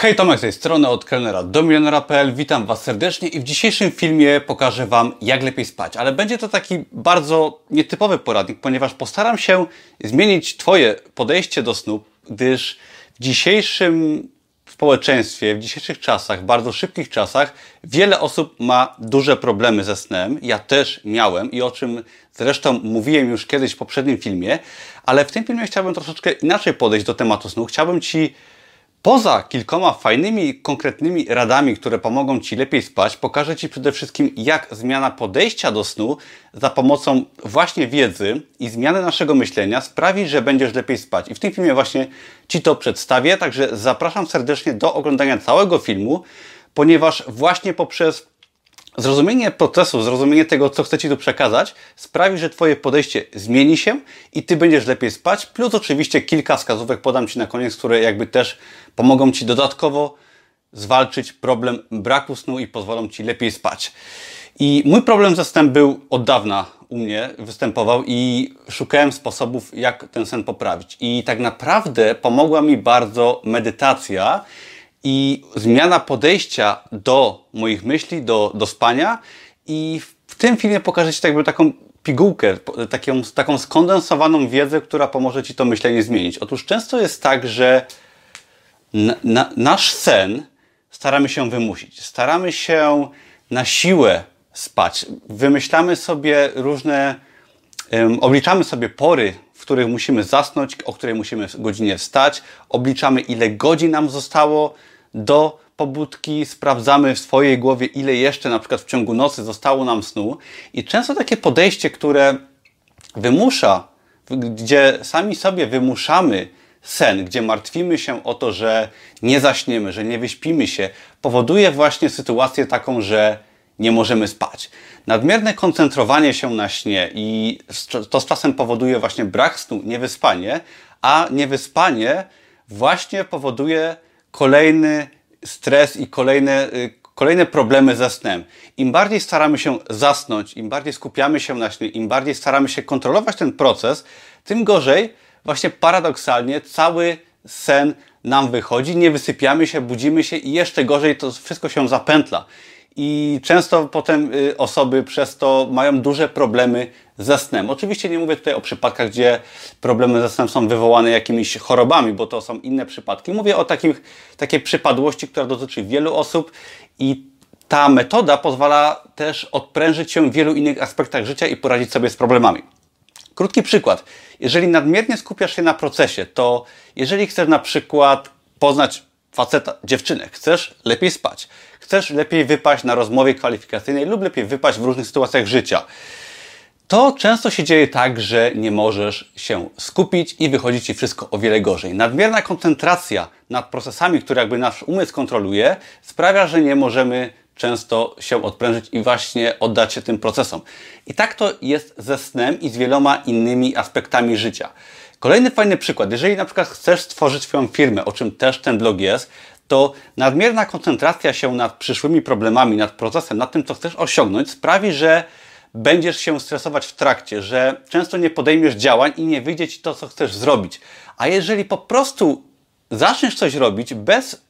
Hej, Tomek z tej strony, od kelnera do milionera.pl. Witam Was serdecznie i w dzisiejszym filmie pokażę Wam, jak lepiej spać. Ale będzie to taki bardzo nietypowy poradnik, ponieważ postaram się zmienić Twoje podejście do snu, gdyż w dzisiejszym społeczeństwie, w dzisiejszych czasach, bardzo szybkich czasach, wiele osób ma duże problemy ze snem. Ja też miałem i o czym zresztą mówiłem już kiedyś w poprzednim filmie, ale w tym filmie chciałbym troszeczkę inaczej podejść do tematu snu. Chciałbym Ci Poza kilkoma fajnymi, konkretnymi radami, które pomogą Ci lepiej spać, pokażę Ci przede wszystkim, jak zmiana podejścia do snu za pomocą właśnie wiedzy i zmiany naszego myślenia sprawi, że będziesz lepiej spać. I w tym filmie właśnie Ci to przedstawię, także zapraszam serdecznie do oglądania całego filmu, ponieważ właśnie poprzez Zrozumienie procesu, zrozumienie tego, co chcę Ci tu przekazać, sprawi, że Twoje podejście zmieni się i Ty będziesz lepiej spać. Plus oczywiście kilka wskazówek podam Ci na koniec, które jakby też pomogą Ci dodatkowo zwalczyć problem braku snu i pozwolą Ci lepiej spać. I mój problem ze snem był od dawna u mnie, występował i szukałem sposobów, jak ten sen poprawić. I tak naprawdę pomogła mi bardzo medytacja i zmiana podejścia do moich myśli, do, do spania. I w tym filmie pokażę Ci jakby taką pigułkę, taką, taką skondensowaną wiedzę, która pomoże Ci to myślenie zmienić. Otóż często jest tak, że na, na, nasz sen staramy się wymusić. Staramy się na siłę spać. Wymyślamy sobie różne, um, obliczamy sobie pory, których musimy zasnąć, o której musimy godzinie wstać. Obliczamy, ile godzin nam zostało do pobudki, sprawdzamy w swojej głowie, ile jeszcze na przykład w ciągu nocy zostało nam snu. I często takie podejście, które wymusza, gdzie sami sobie wymuszamy sen, gdzie martwimy się o to, że nie zaśniemy, że nie wyśpimy się, powoduje właśnie sytuację taką, że nie możemy spać. Nadmierne koncentrowanie się na śnie i to z czasem powoduje właśnie brak snu, niewyspanie, a niewyspanie właśnie powoduje kolejny stres i kolejne, y, kolejne problemy ze snem. Im bardziej staramy się zasnąć, im bardziej skupiamy się na śnie, im bardziej staramy się kontrolować ten proces, tym gorzej, właśnie paradoksalnie, cały sen nam wychodzi, nie wysypiamy się, budzimy się i jeszcze gorzej to wszystko się zapętla i często potem y, osoby przez to mają duże problemy ze snem. Oczywiście nie mówię tutaj o przypadkach, gdzie problemy ze snem są wywołane jakimiś chorobami, bo to są inne przypadki. Mówię o takich, takiej przypadłości, która dotyczy wielu osób i ta metoda pozwala też odprężyć się w wielu innych aspektach życia i poradzić sobie z problemami. Krótki przykład. Jeżeli nadmiernie skupiasz się na procesie, to jeżeli chcesz na przykład poznać faceta, dziewczynę, chcesz lepiej spać, chcesz lepiej wypaść na rozmowie kwalifikacyjnej lub lepiej wypaść w różnych sytuacjach życia, to często się dzieje tak, że nie możesz się skupić i wychodzi Ci wszystko o wiele gorzej. Nadmierna koncentracja nad procesami, które jakby nasz umysł kontroluje, sprawia, że nie możemy często się odprężyć i właśnie oddać się tym procesom. I tak to jest ze snem i z wieloma innymi aspektami życia. Kolejny fajny przykład. Jeżeli na przykład chcesz stworzyć swoją firmę, o czym też ten blog jest, to nadmierna koncentracja się nad przyszłymi problemami, nad procesem, nad tym, co chcesz osiągnąć, sprawi, że będziesz się stresować w trakcie, że często nie podejmiesz działań i nie wyjdzie ci to, co chcesz zrobić. A jeżeli po prostu zaczniesz coś robić bez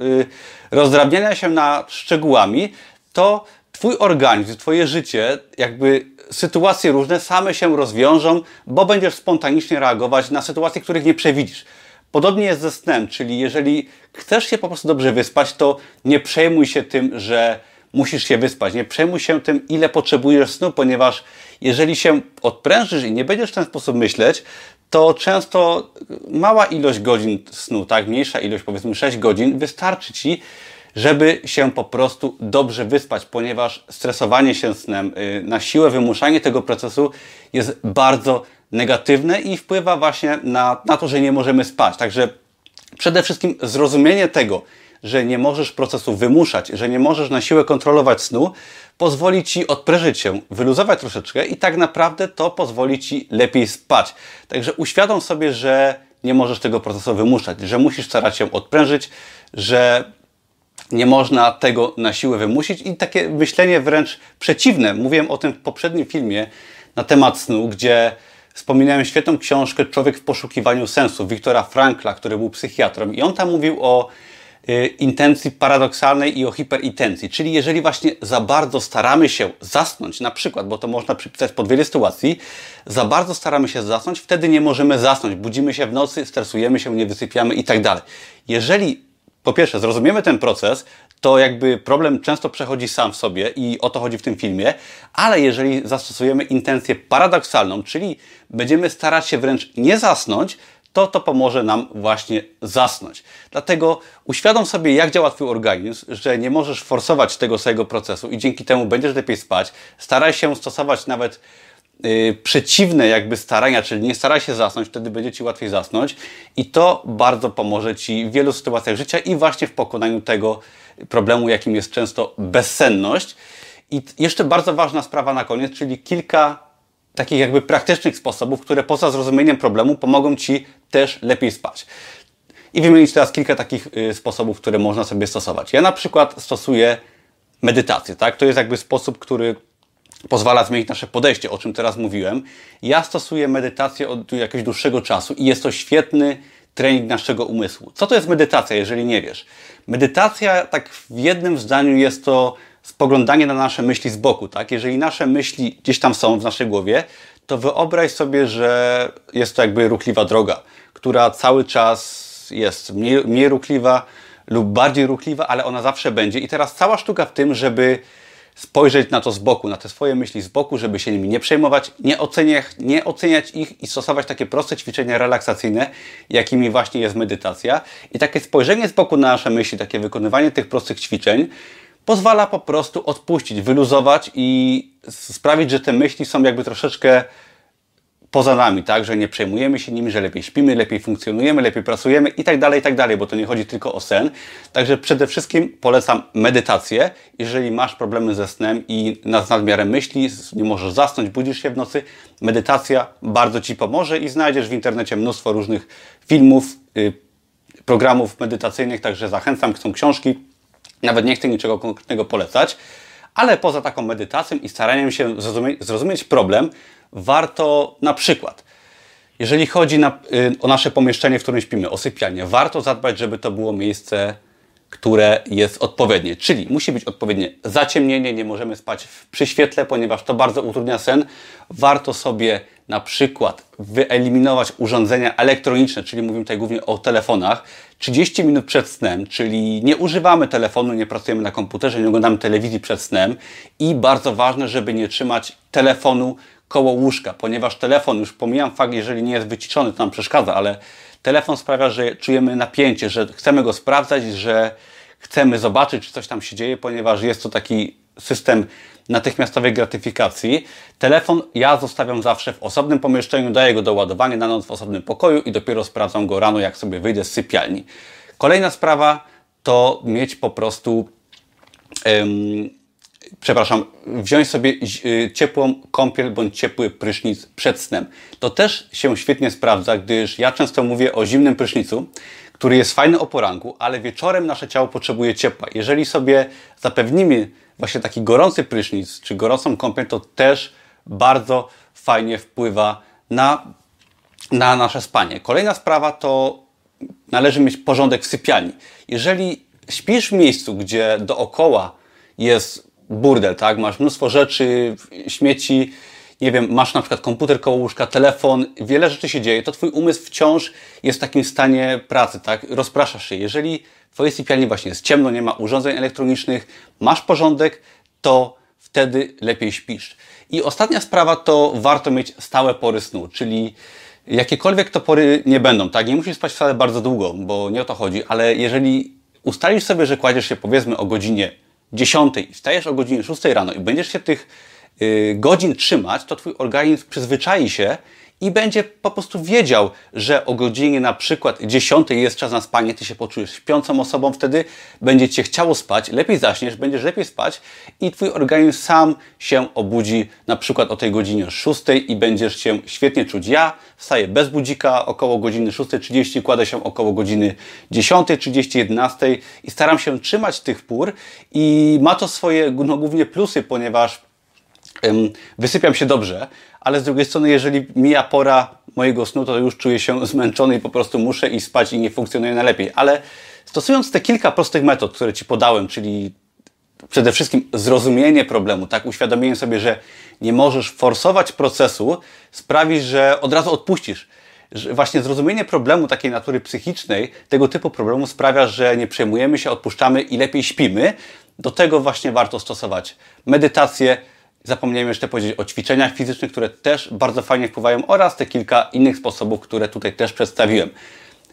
yy, rozdrabniania się na szczegółami, to Twój organizm, Twoje życie, jakby sytuacje różne same się rozwiążą, bo będziesz spontanicznie reagować na sytuacje, których nie przewidzisz. Podobnie jest ze snem, czyli jeżeli chcesz się po prostu dobrze wyspać, to nie przejmuj się tym, że musisz się wyspać. Nie przejmuj się tym, ile potrzebujesz snu, ponieważ jeżeli się odprężysz i nie będziesz w ten sposób myśleć, to często mała ilość godzin snu, tak, mniejsza ilość, powiedzmy 6 godzin, wystarczy Ci, żeby się po prostu dobrze wyspać, ponieważ stresowanie się snem, y, na siłę wymuszanie tego procesu jest bardzo negatywne i wpływa właśnie na, na to, że nie możemy spać. Także przede wszystkim zrozumienie tego, że nie możesz procesu wymuszać, że nie możesz na siłę kontrolować snu, pozwoli Ci odprężyć się, wyluzować troszeczkę i tak naprawdę to pozwoli Ci lepiej spać. Także uświadom sobie, że nie możesz tego procesu wymuszać, że musisz starać się odprężyć, że nie można tego na siłę wymusić i takie myślenie wręcz przeciwne. Mówiłem o tym w poprzednim filmie na temat snu, gdzie wspominałem świetną książkę Człowiek w poszukiwaniu sensu Wiktora Frankla, który był psychiatrą i on tam mówił o y, intencji paradoksalnej i o hiperintencji. Czyli jeżeli właśnie za bardzo staramy się zasnąć, na przykład, bo to można przypisać pod wiele sytuacji, za bardzo staramy się zasnąć, wtedy nie możemy zasnąć. Budzimy się w nocy, stresujemy się, nie wysypiamy i tak dalej. Jeżeli po pierwsze zrozumiemy ten proces, to jakby problem często przechodzi sam w sobie i o to chodzi w tym filmie, ale jeżeli zastosujemy intencję paradoksalną, czyli będziemy starać się wręcz nie zasnąć, to to pomoże nam właśnie zasnąć. Dlatego uświadom sobie, jak działa Twój organizm, że nie możesz forsować tego samego procesu i dzięki temu będziesz lepiej spać. Staraj się stosować nawet przeciwne jakby starania, czyli nie staraj się zasnąć, wtedy będzie Ci łatwiej zasnąć i to bardzo pomoże Ci w wielu sytuacjach życia i właśnie w pokonaniu tego problemu, jakim jest często bezsenność. I jeszcze bardzo ważna sprawa na koniec, czyli kilka takich jakby praktycznych sposobów, które poza zrozumieniem problemu pomogą Ci też lepiej spać. I wymienić teraz kilka takich y, sposobów, które można sobie stosować. Ja na przykład stosuję medytację, tak? To jest jakby sposób, który pozwala zmienić nasze podejście, o czym teraz mówiłem. Ja stosuję medytację od jakiegoś dłuższego czasu i jest to świetny trening naszego umysłu. Co to jest medytacja, jeżeli nie wiesz? Medytacja, tak w jednym zdaniu, jest to spoglądanie na nasze myśli z boku, tak? Jeżeli nasze myśli gdzieś tam są w naszej głowie, to wyobraź sobie, że jest to jakby ruchliwa droga, która cały czas jest mniej, mniej ruchliwa lub bardziej ruchliwa, ale ona zawsze będzie. I teraz cała sztuka w tym, żeby spojrzeć na to z boku, na te swoje myśli z boku, żeby się nimi nie przejmować, nie oceniać, nie oceniać ich i stosować takie proste ćwiczenia relaksacyjne, jakimi właśnie jest medytacja. I takie spojrzenie z boku na nasze myśli, takie wykonywanie tych prostych ćwiczeń pozwala po prostu odpuścić, wyluzować i sprawić, że te myśli są jakby troszeczkę poza nami, tak, że nie przejmujemy się nimi, że lepiej śpimy, lepiej funkcjonujemy, lepiej pracujemy i tak dalej, i tak dalej, bo to nie chodzi tylko o sen. Także przede wszystkim polecam medytację. Jeżeli masz problemy ze snem i nad nadmiarem myśli, nie możesz zasnąć, budzisz się w nocy, medytacja bardzo Ci pomoże i znajdziesz w internecie mnóstwo różnych filmów, y, programów medytacyjnych, także zachęcam, są książki, nawet nie chcę niczego konkretnego polecać, ale poza taką medytacją i staraniem się zrozumieć, problem, warto na przykład, jeżeli chodzi na, y, o nasze pomieszczenie, w którym śpimy, o sypialnię, warto zadbać, żeby to było miejsce, które jest odpowiednie. Czyli musi być odpowiednie zaciemnienie, nie możemy spać przy świetle, ponieważ to bardzo utrudnia sen. Warto sobie na przykład wyeliminować urządzenia elektroniczne, czyli mówimy tutaj głównie o telefonach, 30 minut przed snem, czyli nie używamy telefonu, nie pracujemy na komputerze, nie oglądamy telewizji przed snem i bardzo ważne, żeby nie trzymać telefonu koło łóżka, ponieważ telefon, już pomijam fakt, jeżeli nie jest wyciszony, to nam przeszkadza, ale telefon sprawia, że czujemy napięcie, że chcemy go sprawdzać, że chcemy zobaczyć, czy coś tam się dzieje, ponieważ jest to taki system natychmiastowej gratyfikacji. Telefon ja zostawiam zawsze w osobnym pomieszczeniu, daję go do ładowania na noc w osobnym pokoju i dopiero sprawdzam go rano, jak sobie wyjdę z sypialni. Kolejna sprawa to mieć po prostu um, przepraszam, wziąć sobie y, ciepłą kąpiel bądź ciepły prysznic przed snem. To też się świetnie sprawdza, gdyż ja często mówię o zimnym prysznicu, który jest fajny o poranku, ale wieczorem nasze ciało potrzebuje ciepła. Jeżeli sobie zapewnimy właśnie taki gorący prysznic czy gorącą kąpiel, to też bardzo fajnie wpływa na, na nasze spanie. Kolejna sprawa to należy mieć porządek w sypialni. Jeżeli śpisz w miejscu, gdzie dookoła jest burdel, tak? Masz mnóstwo rzeczy, śmieci, nie wiem, masz na przykład komputer koło łóżka, telefon, wiele rzeczy się dzieje, to Twój umysł wciąż jest w takim stanie pracy, tak? Rozpraszasz się. Jeżeli w Twojej sypialni właśnie jest ciemno, nie ma urządzeń elektronicznych, masz porządek, to wtedy lepiej śpisz. I ostatnia sprawa to warto mieć stałe pory snu, czyli jakiekolwiek to pory nie będą, tak? Nie musisz spać wcale bardzo długo, bo nie o to chodzi, ale jeżeli ustalisz sobie, że kładziesz się powiedzmy o godzinie 10 i wstajesz o godzinie 6 rano i będziesz się tych godzin trzymać, to Twój organizm przyzwyczai się i będzie po prostu wiedział, że o godzinie na przykład 10 jest czas na spanie, ty się poczujesz śpiącą osobą, wtedy będzie cię chciało spać, lepiej zaśniesz, będziesz lepiej spać i twój organizm sam się obudzi na przykład o tej godzinie 6 i będziesz się świetnie czuć. Ja wstaję bez budzika około godziny 6.30, kładę się około godziny 10.30, 11 i staram się trzymać tych pór i ma to swoje no, głównie plusy, ponieważ wysypiam się dobrze, ale z drugiej strony, jeżeli mija pora mojego snu, to już czuję się zmęczony i po prostu muszę iść spać i nie funkcjonuje najlepiej. Ale Stosując te kilka prostych metod, które Ci podałem, czyli przede wszystkim zrozumienie problemu, tak, uświadomienie sobie, że nie możesz forsować procesu, sprawi, że od razu odpuścisz. Że właśnie zrozumienie problemu takiej natury psychicznej, tego typu problemu sprawia, że nie przejmujemy się, odpuszczamy i lepiej śpimy. Do tego właśnie warto stosować medytację. Zapomniałem jeszcze powiedzieć o ćwiczeniach fizycznych, które też bardzo fajnie wpływają oraz te kilka innych sposobów, które tutaj też przedstawiłem.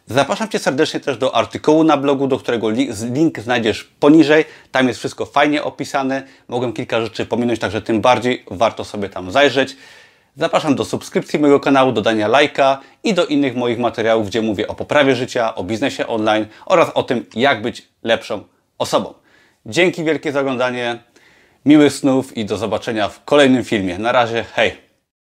Zapraszam Cię serdecznie też do artykułu na blogu, do którego link znajdziesz poniżej. Tam jest wszystko fajnie opisane. Mogłem kilka rzeczy pominąć, także tym bardziej warto sobie tam zajrzeć. Zapraszam do subskrypcji mojego kanału, do dania lajka i do innych moich materiałów, gdzie mówię o poprawie życia, o biznesie online oraz o tym, jak być lepszą osobą. Dzięki wielkie za oglądanie, miłych snów i do zobaczenia w kolejnym filmie. Na razie, hej!